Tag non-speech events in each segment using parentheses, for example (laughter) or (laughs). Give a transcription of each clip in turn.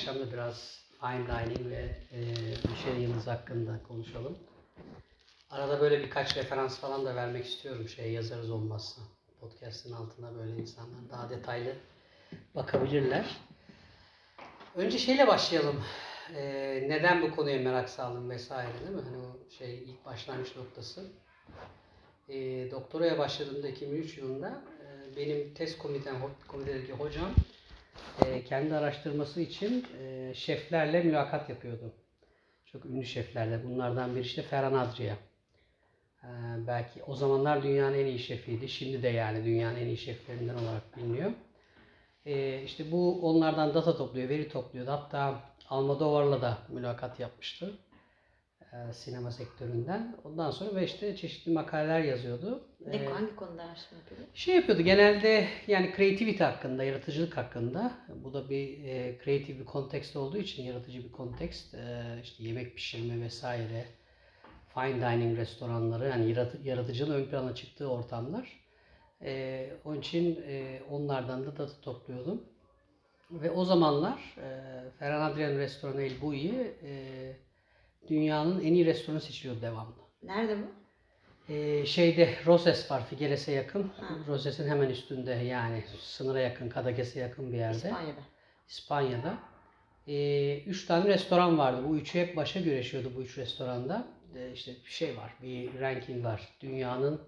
akşam da biraz fine dining ve e, Michelin yıldız hakkında konuşalım. Arada böyle birkaç referans falan da vermek istiyorum şey yazarız olmazsa. Podcast'ın altına böyle insanlar daha detaylı bakabilirler. Önce şeyle başlayalım. E, neden bu konuya merak saldım vesaire değil mi? Hani o şey ilk başlangıç noktası. E, doktoraya başladığımda 2003 yılında e, benim test komitem, komitedeki hocam e, kendi araştırması için e, şeflerle mülakat yapıyordu. Çok ünlü şeflerle. Bunlardan biri işte Ferhan Adria. E, belki o zamanlar dünyanın en iyi şefiydi. Şimdi de yani dünyanın en iyi şeflerinden olarak biliniyor. E, işte bu onlardan data topluyor, veri topluyordu. Hatta Almodovar'la da mülakat yapmıştı. E, sinema sektöründen. Ondan sonra ve işte çeşitli makaleler yazıyordu. Ne, E, hangi konuda araştırma yapıyordu? şey yapıyordu genelde yani creativity hakkında, yaratıcılık hakkında. Bu da bir e, creative bir kontekst olduğu için yaratıcı bir kontekst. E, işte yemek pişirme vesaire, fine dining restoranları yani yaratı, yaratıcılığın ön plana çıktığı ortamlar. E, onun için e, onlardan da data topluyordum. Ve o zamanlar e, Ferhan Adrian restoranı El Bulli e, dünyanın en iyi restoranı seçiliyordu devamlı. Nerede bu? Ee, şeyde Roses var Figueres'e yakın. Ha. Roses'in hemen üstünde yani sınıra yakın, Kadakes'e yakın bir yerde. İspanya'da. İspanya'da. Ee, üç tane restoran vardı. Bu üçü hep başa güreşiyordu bu üç restoranda. Ee, işte bir şey var, bir ranking var. Dünyanın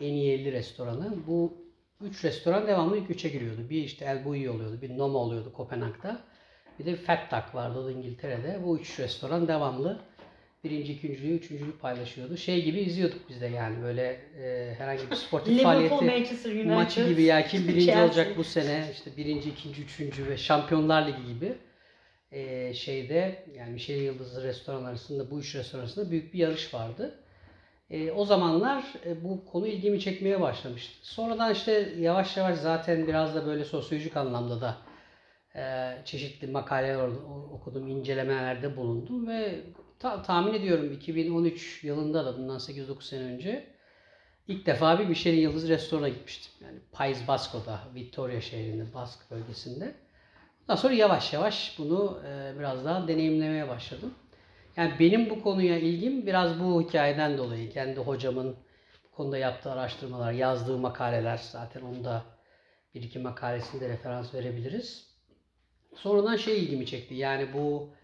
en iyi 50 restoranı. Bu üç restoran devamlı ilk üçe giriyordu. Bir işte El Bulli oluyordu, bir Noma oluyordu Kopenhag'da. Bir de Fat Duck vardı o da İngiltere'de. Bu üç restoran devamlı birinci, ikinciliği, üçüncülüğü paylaşıyordu. Şey gibi izliyorduk biz de yani böyle e, herhangi bir sportif faaliyeti maçı gibi ya kim birinci olacak bu sene işte birinci, ikinci, üçüncü ve Şampiyonlar Ligi gibi e, şeyde yani Michelin Yıldızlı restoran arasında bu üç restoran arasında büyük bir yarış vardı. E, o zamanlar e, bu konu ilgimi çekmeye başlamıştı. Sonradan işte yavaş yavaş zaten biraz da böyle sosyolojik anlamda da e, çeşitli makaleler okudum, incelemelerde bulundum ve ta- tahmin ediyorum 2013 yılında da bundan 8-9 sene önce ilk defa bir Michelin Yıldız restorana gitmiştim. Yani País Basco'da, Victoria şehrinde, Bask bölgesinde. Ondan sonra yavaş yavaş bunu e, biraz daha deneyimlemeye başladım. Yani benim bu konuya ilgim biraz bu hikayeden dolayı. Kendi hocamın bu konuda yaptığı araştırmalar, yazdığı makaleler zaten onda bir iki makalesinde referans verebiliriz. Sonradan şey ilgimi çekti. Yani bu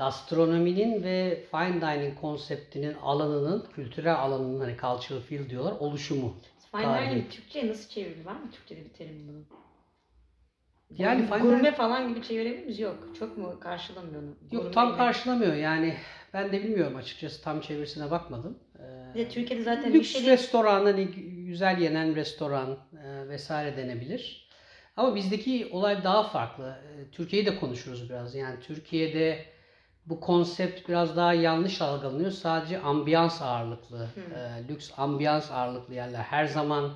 gastronominin ve fine dining konseptinin alanının, kültürel alanının hani cultural field diyorlar, oluşumu. Fine Tarihi. dining Türkçe'ye nasıl çeviri var mı Türkçe'de bir terim bunun? Yani fine Gurme dining- falan gibi çevirebilir miyiz? Yok. Çok mu karşılamıyor onu? Yok Gurme tam ile. karşılamıyor yani. Ben de bilmiyorum açıkçası tam çevirisine bakmadım. Ee, Bir de Türkiye'de zaten Lüks Michelin restoran, hani güzel yenen restoran e, vesaire denebilir. Ama bizdeki olay daha farklı. E, Türkiye'yi de konuşuruz biraz. Yani Türkiye'de bu konsept biraz daha yanlış algılanıyor. Sadece ambiyans ağırlıklı, e, lüks ambiyans ağırlıklı yerler. Her zaman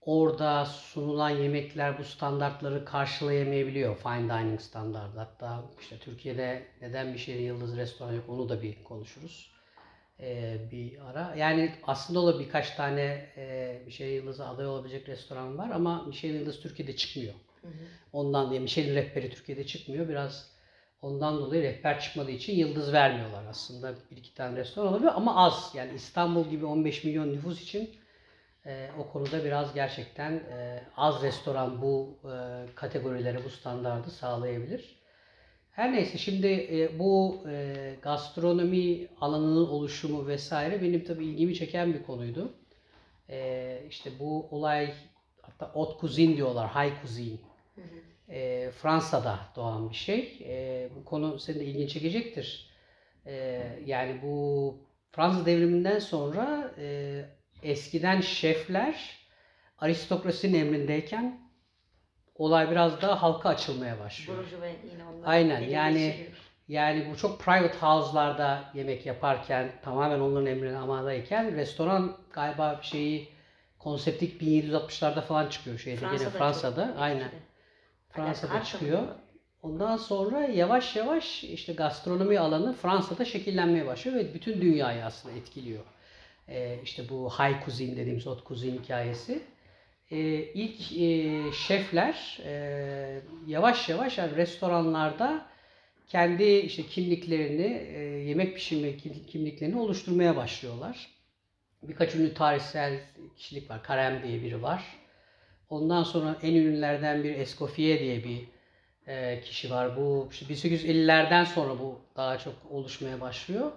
orada sunulan yemekler bu standartları karşılayamayabiliyor. Fine dining standartı. Hatta işte Türkiye'de neden bir şey yıldız restoran yok onu da bir konuşuruz. Ee, bir ara. Yani aslında da birkaç tane e, Michelin Yıldız'a aday olabilecek restoran var ama Michelin Yıldız Türkiye'de çıkmıyor. Hı hı. Ondan diye Michelin rehberi Türkiye'de çıkmıyor. Biraz ondan dolayı rehber çıkmadığı için yıldız vermiyorlar aslında. Bir iki tane restoran olabiliyor ama az. Yani İstanbul gibi 15 milyon nüfus için e, o konuda biraz gerçekten e, az restoran bu e, kategorilere, bu standardı sağlayabilir. Her neyse şimdi e, bu e, gastronomi alanının oluşumu vesaire benim tabii ilgimi çeken bir konuydu. E, işte bu olay hatta haute cuisine diyorlar, high cuisine. Hı hı. E, Fransa'da doğan bir şey. E, bu konu senin de ilgini çekecektir. E, yani bu Fransız devriminden sonra e, eskiden şefler aristokrasinin emrindeyken olay biraz daha halka açılmaya başlıyor. Burjuva yine onlar. Aynen, yani- geçiriyor. Yani bu çok private house'larda yemek yaparken tamamen onların emrine amadayken restoran galiba şeyi konseptik 1760'larda falan çıkıyor şeyde Fransa'da gene çok Fransa'da etkili. aynen. Fransa'da çıkıyor. Ondan sonra yavaş yavaş işte gastronomi alanı Fransa'da şekillenmeye başlıyor ve bütün dünyayı aslında etkiliyor. Ee, işte bu high cuisine dediğimiz haute cuisine hikayesi. Ee, ilk e, şefler e, yavaş yavaş yani restoranlarda kendi işte kimliklerini, e, yemek pişirme kim- kimliklerini oluşturmaya başlıyorlar. Birkaç ünlü tarihsel kişilik var. Karem diye biri var. Ondan sonra en ünlülerden bir Escoffier diye bir e, kişi var. Bu işte 1850'lerden sonra bu daha çok oluşmaya başlıyor.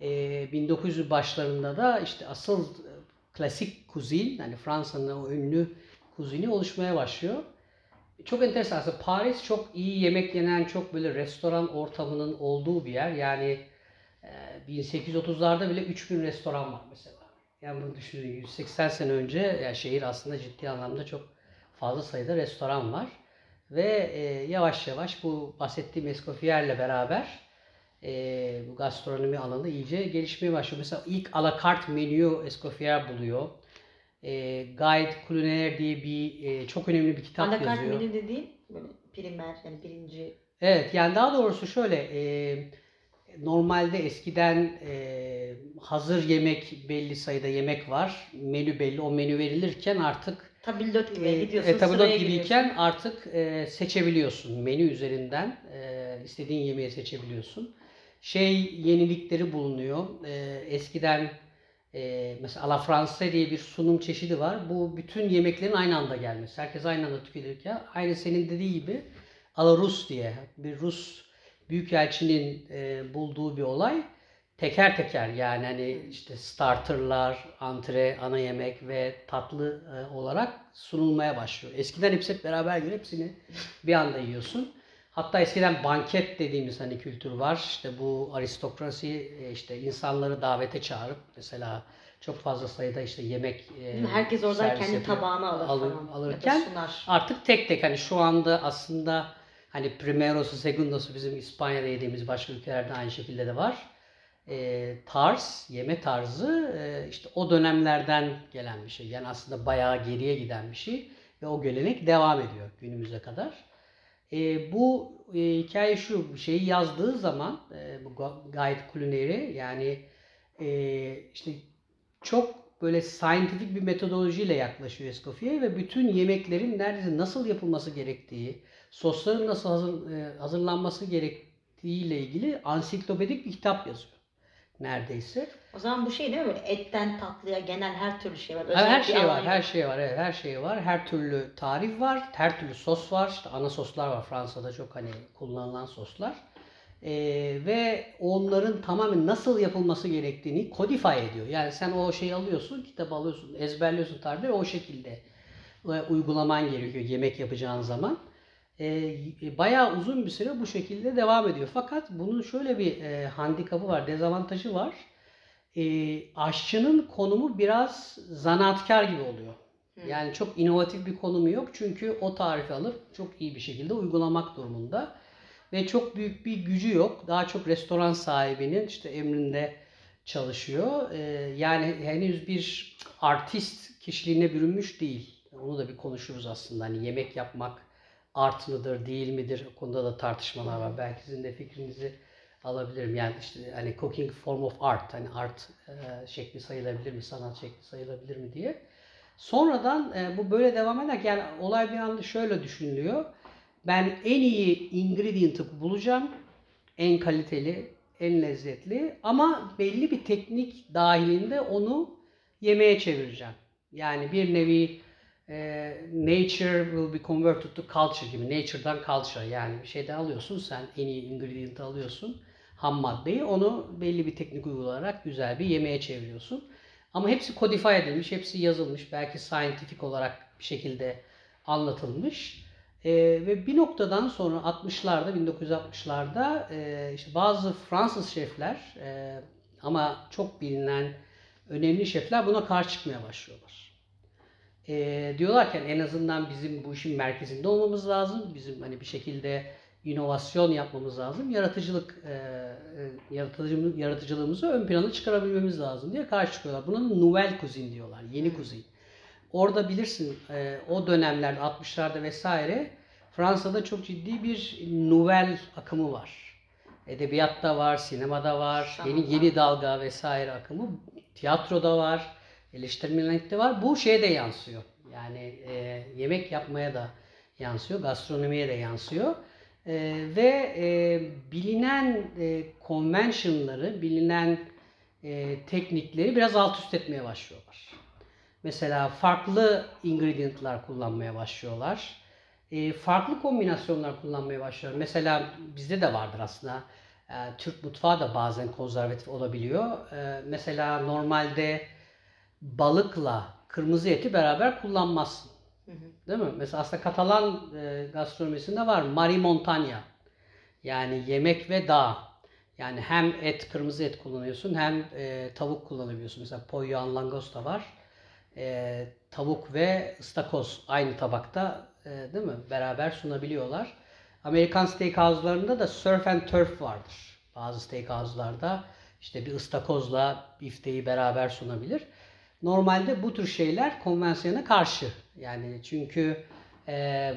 E, 1900 başlarında da işte asıl e, klasik kuzin, yani Fransa'nın o ünlü kuzini oluşmaya başlıyor. Çok enteresan aslında Paris çok iyi yemek yenen, çok böyle restoran ortamının olduğu bir yer. Yani e, 1830'larda bile 3000 restoran var mesela. Yani bunu düşünün 180 sene önce yani şehir aslında ciddi anlamda çok fazla sayıda restoran var. Ve e, yavaş yavaş bu bahsettiğim Escoffier'le beraber e, bu gastronomi alanı iyice gelişmeye başlıyor. Mesela ilk a la carte menüyü Escoffier buluyor. E, Guide Culinaire diye bir e, çok önemli bir kitap Alakart yazıyor. menü dediğin böyle primer yani birinci Evet yani daha doğrusu şöyle e, normalde eskiden e, hazır yemek belli sayıda yemek var. Menü belli. O menü verilirken artık tabildot gibi e, gidiyorsun e, sıraya gibiyken giriyorsun. artık e, seçebiliyorsun. Menü üzerinden e, istediğin yemeği seçebiliyorsun. Şey yenilikleri bulunuyor. E, eskiden e, mesela la Fransa diye bir sunum çeşidi var. Bu bütün yemeklerin aynı anda gelmesi. Herkes aynı anda tüketirken aynı senin dediği gibi a la Rus diye bir Rus büyükelçinin e, bulduğu bir olay. Teker teker yani hani işte starterlar, antre, ana yemek ve tatlı e, olarak sunulmaya başlıyor. Eskiden hepsi hep beraber geliyor. Hepsini bir anda yiyorsun. Hatta eskiden banket dediğimiz hani kültür var. İşte bu aristokrasi e, işte insanları davete çağırıp mesela çok fazla sayıda işte yemek e? Herkes oradan kendi yapıyor. tabağını alır, Alır- falan. alırken ya. Artık tek tek hani şu anda aslında hani primerosu, segundosu bizim İspanya'da yediğimiz başka ülkelerde aynı şekilde de var. Ee, tarz, yeme tarzı e, işte o dönemlerden gelen bir şey. Yani aslında bayağı geriye giden bir şey ve o gelenek devam ediyor günümüze kadar. Ee, bu e, hikaye şu bir şeyi yazdığı zaman e, bu Gu- Guide Culinary yani e, işte çok böyle scientific bir metodolojiyle yaklaşıyor Escoffier ve bütün yemeklerin neredeyse nasıl yapılması gerektiği, sosların nasıl hazır, e, hazırlanması gerektiğiyle ilgili ansiklopedik bir kitap yazıyor neredeyse. O zaman bu şey değil mi böyle etten tatlıya genel her türlü şey var. Her, Özel her şey var, her şey var, evet, her şey var. Her türlü tarif var, her türlü sos var. İşte ana soslar var Fransa'da çok hani kullanılan soslar. Ee, ve onların tamamen nasıl yapılması gerektiğini kodify ediyor. Yani sen o şeyi alıyorsun, kitabı alıyorsun, ezberliyorsun tarifi ve o şekilde e, uygulaman gerekiyor yemek yapacağın zaman. E, bayağı uzun bir süre bu şekilde devam ediyor. Fakat bunun şöyle bir e, handikapı var, dezavantajı var. E, aşçının konumu biraz zanaatkar gibi oluyor. Hı. Yani çok inovatif bir konumu yok. Çünkü o tarifi alıp çok iyi bir şekilde uygulamak durumunda. Ve çok büyük bir gücü yok. Daha çok restoran sahibinin işte emrinde çalışıyor. Ee, yani henüz bir artist kişiliğine bürünmüş değil. Onu da bir konuşuruz aslında. Hani yemek yapmak art mıdır, değil midir? O konuda da tartışmalar var. Belki sizin de fikrinizi alabilirim. Yani işte hani cooking form of art, hani art e, şekli sayılabilir mi, sanat şekli sayılabilir mi diye. Sonradan e, bu böyle devam ederken yani olay bir anda şöyle düşünülüyor. Ben en iyi ingredient'ı bulacağım. En kaliteli, en lezzetli ama belli bir teknik dahilinde onu yemeğe çevireceğim. Yani bir nevi e, nature will be converted to culture gibi. Nature'dan culture yani bir şeyden alıyorsun sen en iyi ingredient alıyorsun. Ham maddeyi onu belli bir teknik uygulayarak güzel bir yemeğe çeviriyorsun. Ama hepsi codify edilmiş, hepsi yazılmış. Belki scientific olarak bir şekilde anlatılmış. Ee, ve bir noktadan sonra 60'larda, 1960'larda e, işte bazı Fransız şefler e, ama çok bilinen önemli şefler buna karşı çıkmaya başlıyorlar. E, diyorlar ki en azından bizim bu işin merkezinde olmamız lazım. Bizim hani bir şekilde inovasyon yapmamız lazım. Yaratıcılık e, e, yaratıcı, yaratıcılığımızı ön plana çıkarabilmemiz lazım diye karşı çıkıyorlar. Buna nouvelle cuisine diyorlar. Yeni kuzin. Orada bilirsin e, o dönemlerde 60'larda vesaire Fransa'da çok ciddi bir nouvelle akımı var. Edebiyatta var, sinemada var, yeni yeni dalga vesaire akımı. Tiyatroda var, eleştirmenlikte var. Bu şeye de yansıyor. Yani e, yemek yapmaya da yansıyor, gastronomiye de yansıyor. E, ve e, bilinen e, convention'ları, bilinen e, teknikleri biraz alt üst etmeye başlıyorlar. Mesela farklı ingredientlar kullanmaya başlıyorlar. E, farklı kombinasyonlar kullanmaya başlıyorlar. Mesela bizde de vardır aslında. E, Türk mutfağı da bazen konservatif olabiliyor. E, mesela normalde balıkla kırmızı eti beraber kullanmazsın. Hı hı. Değil mi? Mesela aslında Katalan e, gastronomisinde var Mari Montanya. Yani yemek ve dağ. Yani hem et, kırmızı et kullanıyorsun hem e, tavuk kullanabiliyorsun. Mesela en langosta var. E, tavuk ve ıstakoz aynı tabakta e, değil mi? Beraber sunabiliyorlar. Amerikan steakhouse'larında da surf and turf vardır. Bazı steakhouse'larda işte bir ıstakozla bifteyi beraber sunabilir. Normalde bu tür şeyler konvansiyona karşı. Yani çünkü e,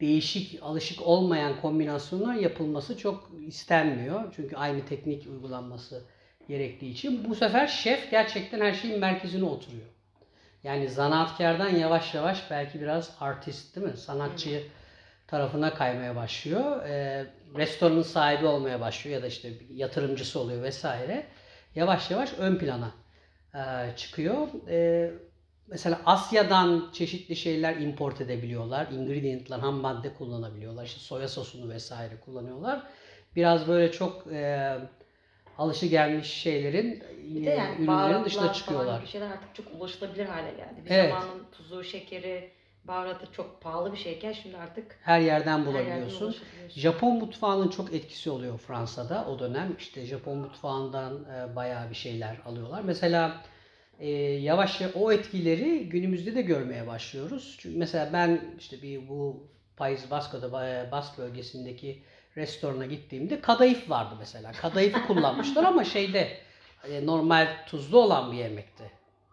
değişik, alışık olmayan kombinasyonlar yapılması çok istenmiyor. Çünkü aynı teknik uygulanması gerektiği için. Bu sefer şef gerçekten her şeyin merkezine oturuyor. Yani zanaatkardan yavaş yavaş belki biraz artist değil mi? Sanatçı tarafına kaymaya başlıyor. E, restoranın sahibi olmaya başlıyor ya da işte yatırımcısı oluyor vesaire. Yavaş yavaş ön plana e, çıkıyor. E, mesela Asya'dan çeşitli şeyler import edebiliyorlar. Ingredient'lar, ham madde kullanabiliyorlar. İşte soya sosunu vesaire kullanıyorlar. Biraz böyle çok e, alışı gelmiş şeylerin, Bir de yani ürünlerin baharatlar dışına çıkıyorlar. gibi şeyler artık çok ulaşılabilir hale geldi. Bir Evet. zamanın tuzu, şekeri, baharatı çok pahalı bir şeyken şimdi artık Her yerden her yerden bulabiliyorsun. Japon mutfağının çok etkisi oluyor Fransa'da o dönem. İşte Japon mutfağından e, bayağı bir şeyler alıyorlar. Mesela e, yavaş yavaş o etkileri günümüzde de görmeye başlıyoruz. Çünkü mesela ben işte bir bu País Vasco'da e, Bask bölgesindeki restorana gittiğimde kadayıf vardı mesela. Kadayıfı kullanmışlar ama şeyde e, normal tuzlu olan bir yemekti.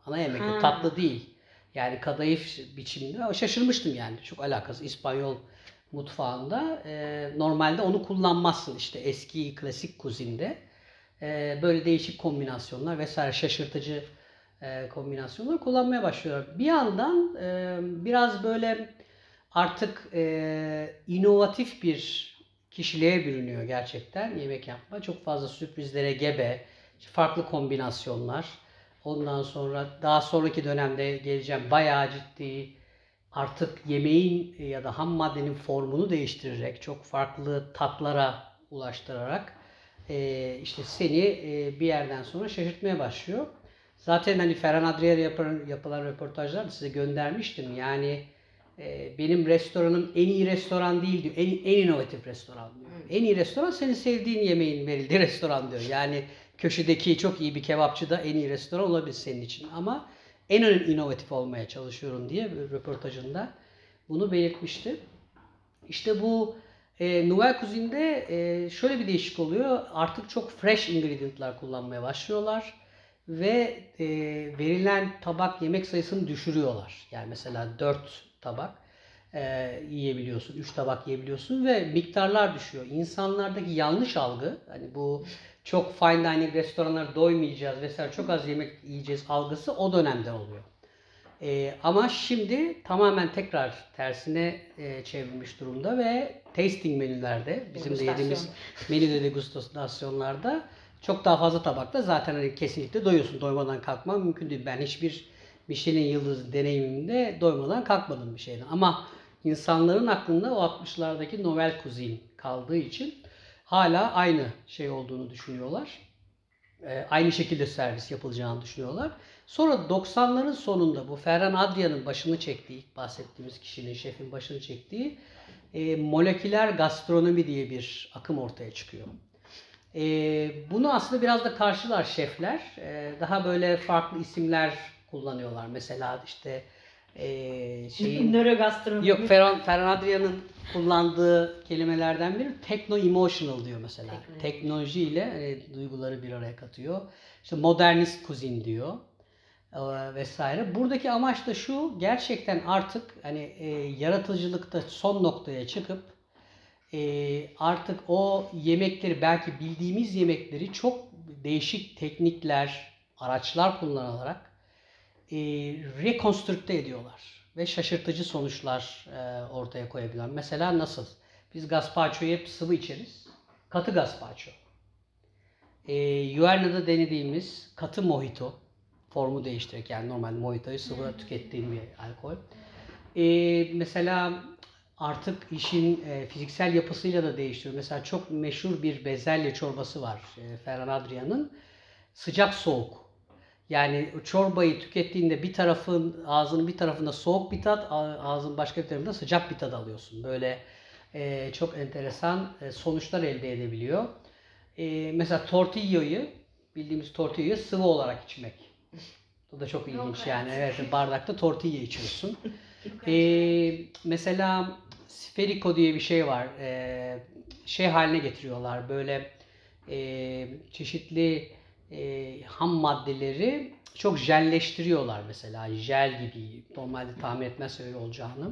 Ana yemekti, Ha. tatlı değil. Yani kadayıf biçiminde şaşırmıştım yani. Çok alakası İspanyol mutfağında e, normalde onu kullanmazsın işte eski klasik kuzinde. E, böyle değişik kombinasyonlar vesaire şaşırtıcı e, kombinasyonlar kullanmaya başlıyorlar. Bir yandan e, biraz böyle artık e, inovatif bir kişiliğe bürünüyor gerçekten yemek yapma. Çok fazla sürprizlere gebe, farklı kombinasyonlar. Ondan sonra daha sonraki dönemde geleceğim bayağı ciddi artık yemeğin ya da ham maddenin formunu değiştirerek çok farklı tatlara ulaştırarak e, işte seni e, bir yerden sonra şaşırtmaya başlıyor. Zaten hani Ferhan Adriyar'a yapılan, yapılan röportajlarda size göndermiştim. Yani e, benim restoranım en iyi restoran değil diyor. En, en inovatif restoran diyor. En iyi restoran senin sevdiğin yemeğin verildiği restoran diyor. Yani köşedeki çok iyi bir kebapçı da en iyi restoran olabilir senin için. Ama en ön inovatif olmaya çalışıyorum diye bir röportajında bunu belirtmişti. İşte bu e, Nouvelle Cuisine'de e, şöyle bir değişik oluyor. Artık çok fresh ingredientlar kullanmaya başlıyorlar ve e, verilen tabak yemek sayısını düşürüyorlar. Yani mesela 4 tabak e, yiyebiliyorsun, 3 tabak yiyebiliyorsun ve miktarlar düşüyor. İnsanlardaki yanlış algı, hani bu çok fine dining restoranlara doymayacağız vesaire çok az yemek yiyeceğiz algısı o dönemde oluyor. E, ama şimdi tamamen tekrar tersine e, çevrilmiş durumda ve tasting menülerde bizim de yediğimiz menüde degustasyonlarda çok daha fazla tabakta zaten hani kesinlikle doyuyorsun. Doymadan kalkman mümkün değil. Ben hiçbir Michelin yıldız deneyimimde doymadan kalkmadım bir şeyden. Ama insanların aklında o 60'lardaki Nouvelle Cuisine kaldığı için hala aynı şey olduğunu düşünüyorlar. Ee, aynı şekilde servis yapılacağını düşünüyorlar. Sonra 90'ların sonunda bu Ferhan Adria'nın başını çektiği, ilk bahsettiğimiz kişinin, şefin başını çektiği e, moleküler gastronomi diye bir akım ortaya çıkıyor. E, bunu aslında biraz da karşılar şefler. E, daha böyle farklı isimler kullanıyorlar. Mesela işte e, (laughs) Nörogastronomi. Yok Ferhan, Ferhan Adria'nın kullandığı kelimelerden biri techno emotional diyor mesela. Tekno- Teknoloji ile e, duyguları bir araya katıyor. İşte modernist kuzin diyor e, vesaire. Buradaki amaç da şu gerçekten artık hani e, yaratıcılıkta son noktaya çıkıp e, artık o yemekleri belki bildiğimiz yemekleri çok değişik teknikler, araçlar kullanılarak e, rekonstrükte ediyorlar ve şaşırtıcı sonuçlar e, ortaya koyabiliyorlar. Mesela nasıl? Biz gazpacho'yu hep sıvı içeriz. Katı gazpacho. E, Yuerna'da denediğimiz katı mojito. Formu değiştirerek yani normal mojitoyu sıvı tükettiğim bir alkol. E, mesela artık işin e, fiziksel yapısıyla da değiştiriyor. Mesela çok meşhur bir bezelye çorbası var e, Ferhan Adria'nın. Sıcak soğuk. Yani o çorbayı tükettiğinde bir tarafın ağzının bir tarafında soğuk bir tat, ağzın başka bir tarafında sıcak bir tat alıyorsun. Böyle e, çok enteresan e, sonuçlar elde edebiliyor. E, mesela tortilla'yı bildiğimiz tortilla'yı sıvı olarak içmek. Bu da çok ilginç yani. Evet bardakta tortilla içiyorsun. (laughs) Ee, mesela sferiko diye bir şey var. Ee, şey haline getiriyorlar. Böyle e, çeşitli e, ham maddeleri çok jelleştiriyorlar mesela. Jel gibi. Normalde tahmin etmez öyle olacağını.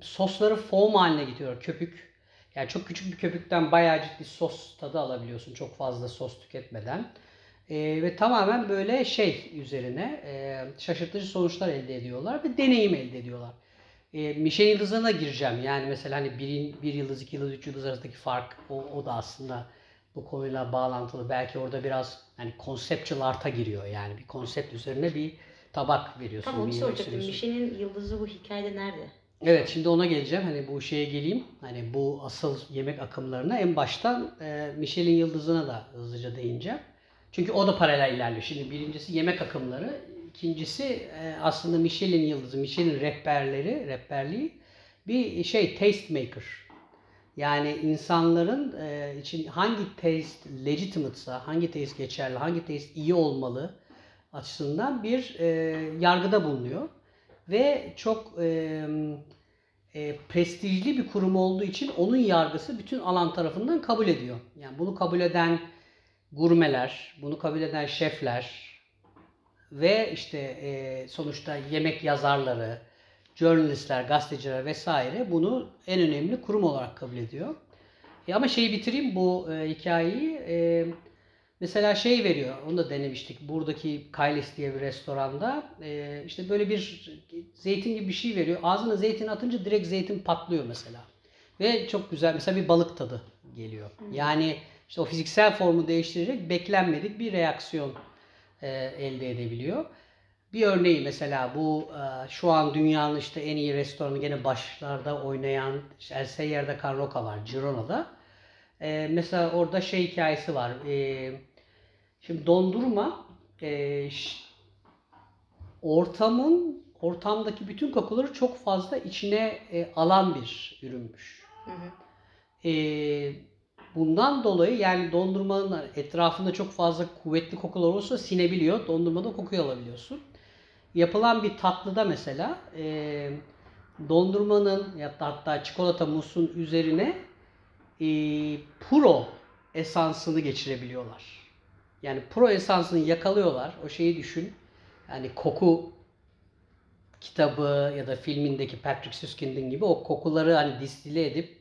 Sosları foam haline getiriyor. Köpük. Yani çok küçük bir köpükten bayağı ciddi sos tadı alabiliyorsun. Çok fazla sos tüketmeden. Ee, ve tamamen böyle şey üzerine e, şaşırtıcı sonuçlar elde ediyorlar ve deneyim elde ediyorlar. E, Michelin yıldızlarına gireceğim. Yani mesela hani bir, bir yıldız, iki yıldız, üç yıldız arasındaki fark o, o da aslında bu konuyla bağlantılı. Belki orada biraz hani conceptual art'a giriyor. Yani bir konsept üzerine bir tabak veriyorsun. Tam onu soracaktım. Michelin yıldızı bu hikayede nerede? Evet şimdi ona geleceğim. Hani bu şeye geleyim. Hani bu asıl yemek akımlarına en baştan e, Michelin yıldızına da hızlıca değineceğim. Çünkü o da paralel ilerliyor. Şimdi birincisi yemek akımları. ikincisi e, aslında Michelin yıldızı, Michelin rehberleri, rehberliği bir şey taste maker. Yani insanların e, için hangi taste legitimate'sa, hangi taste geçerli, hangi taste iyi olmalı açısından bir e, yargıda bulunuyor. Ve çok e, e, prestijli bir kurum olduğu için onun yargısı bütün alan tarafından kabul ediyor. Yani bunu kabul eden gurmeler, bunu kabul eden şefler ve işte e, sonuçta yemek yazarları, journalistler, gazeteciler vesaire bunu en önemli kurum olarak kabul ediyor. E, ama şeyi bitireyim bu e, hikayeyi. E, mesela şey veriyor, onu da denemiştik. Buradaki Kailis diye bir restoranda e, işte böyle bir zeytin gibi bir şey veriyor. Ağzına zeytin atınca direkt zeytin patlıyor mesela. Ve çok güzel mesela bir balık tadı geliyor. Yani işte o fiziksel formu değiştirerek beklenmedik bir reaksiyon e, elde edebiliyor. Bir örneği mesela bu e, şu an dünyanın işte en iyi restoranı gene başlarda oynayan işte El Seyyar'da Can Roca var Girona'da. E, mesela orada şey hikayesi var. E, şimdi dondurma e, ortamın ortamdaki bütün kokuları çok fazla içine e, alan bir ürünmüş. Hı hı. Ee, bundan dolayı yani dondurmanın etrafında çok fazla kuvvetli kokular olursa sinebiliyor. Dondurmada kokuyu alabiliyorsun. Yapılan bir tatlıda mesela e, dondurmanın ya da hatta çikolata musun üzerine e, puro esansını geçirebiliyorlar. Yani pro esansını yakalıyorlar. O şeyi düşün. Yani koku kitabı ya da filmindeki Patrick Süskind'in gibi o kokuları hani distile edip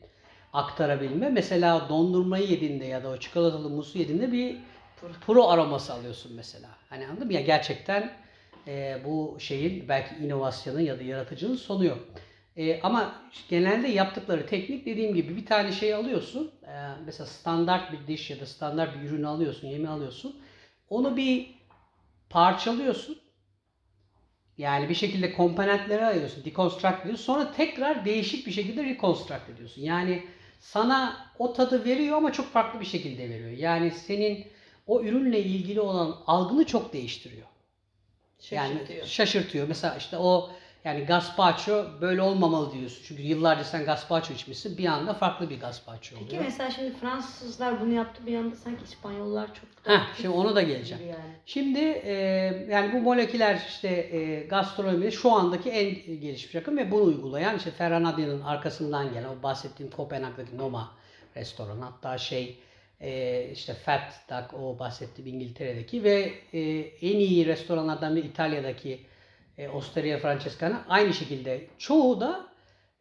aktarabilme. Mesela dondurmayı yediğinde ya da o çikolatalı musu yediğinde bir pro aroması alıyorsun mesela. Hani anladın mı? Ya gerçekten e, bu şeyin belki inovasyonun ya da yaratıcının sonu yok. E, ama genelde yaptıkları teknik dediğim gibi bir tane şey alıyorsun. E, mesela standart bir diş ya da standart bir ürünü alıyorsun, yemeği alıyorsun. Onu bir parçalıyorsun. Yani bir şekilde komponentlere ayırıyorsun, deconstruct ediyorsun. Sonra tekrar değişik bir şekilde reconstruct ediyorsun. Yani sana o tadı veriyor ama çok farklı bir şekilde veriyor. Yani senin o ürünle ilgili olan algını çok değiştiriyor. Yani Şaşırtıyor. şaşırtıyor. Mesela işte o yani gazpacho böyle olmamalı diyorsun. Çünkü yıllarca sen gazpacho içmişsin. Bir anda farklı bir gazpacho oluyor. Peki mesela şimdi Fransızlar bunu yaptı bir anda sanki İspanyollar çok da Heh, şimdi ona da geleceğim. yani. Şimdi e, yani bu moleküler işte e, gastronomide şu andaki en gelişmiş akım ve bunu uygulayan işte Ferhan Adria'nın arkasından gelen o bahsettiğim Kopenhag'daki Noma restoranı hatta şey e, işte Fat Duck o bahsettiğim İngiltere'deki ve e, en iyi restoranlardan biri İtalya'daki e, Osteria Francescana aynı şekilde çoğu da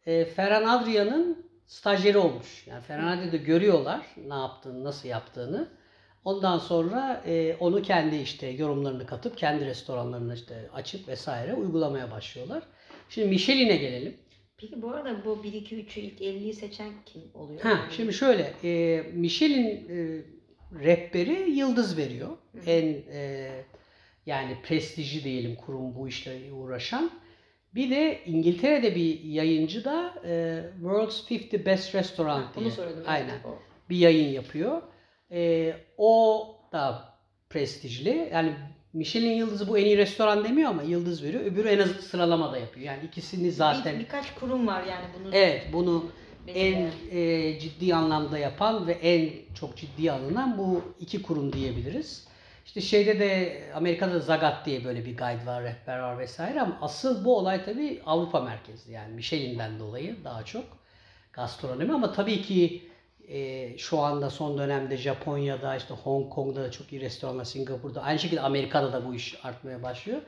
e, Ferhan Adria'nın stajyeri olmuş. Yani Ferhan Adria'da görüyorlar ne yaptığını, nasıl yaptığını. Ondan sonra e, onu kendi işte yorumlarını katıp kendi restoranlarını işte açıp vesaire uygulamaya başlıyorlar. Şimdi Michelin'e gelelim. Peki bu arada bu 1 2 3'ü ilk 50'yi seçen kim oluyor? Ha, Yani şimdi şöyle, e, Michelin e, rehberi yıldız veriyor. Hı. En e, yani prestijli diyelim kurum bu işle uğraşan. Bir de İngiltere'de bir yayıncı da e, World's 50 Best Restaurant Ha, diye. Bunu söyledim. Aynen. o. bir yayın yapıyor. Ee, o da prestijli. Yani Michelin yıldızı bu en iyi restoran demiyor ama yıldız veriyor. Öbürü en az sıralama da yapıyor. Yani ikisini zaten Bir, birkaç kurum var yani bunu. evet bunu en e, ciddi anlamda yapan ve en çok ciddi alınan bu iki kurum diyebiliriz. İşte şeyde de Amerika'da da Zagat diye böyle bir guide var, rehber var vesaire ama asıl bu olay tabii Avrupa merkezli yani Michelin'den dolayı daha çok gastronomi ama tabii ki e, şu anda son dönemde Japonya'da işte Hong Kong'da da çok iyi restoranlar, Singapur'da aynı şekilde Amerika'da da bu iş artmaya başlıyor.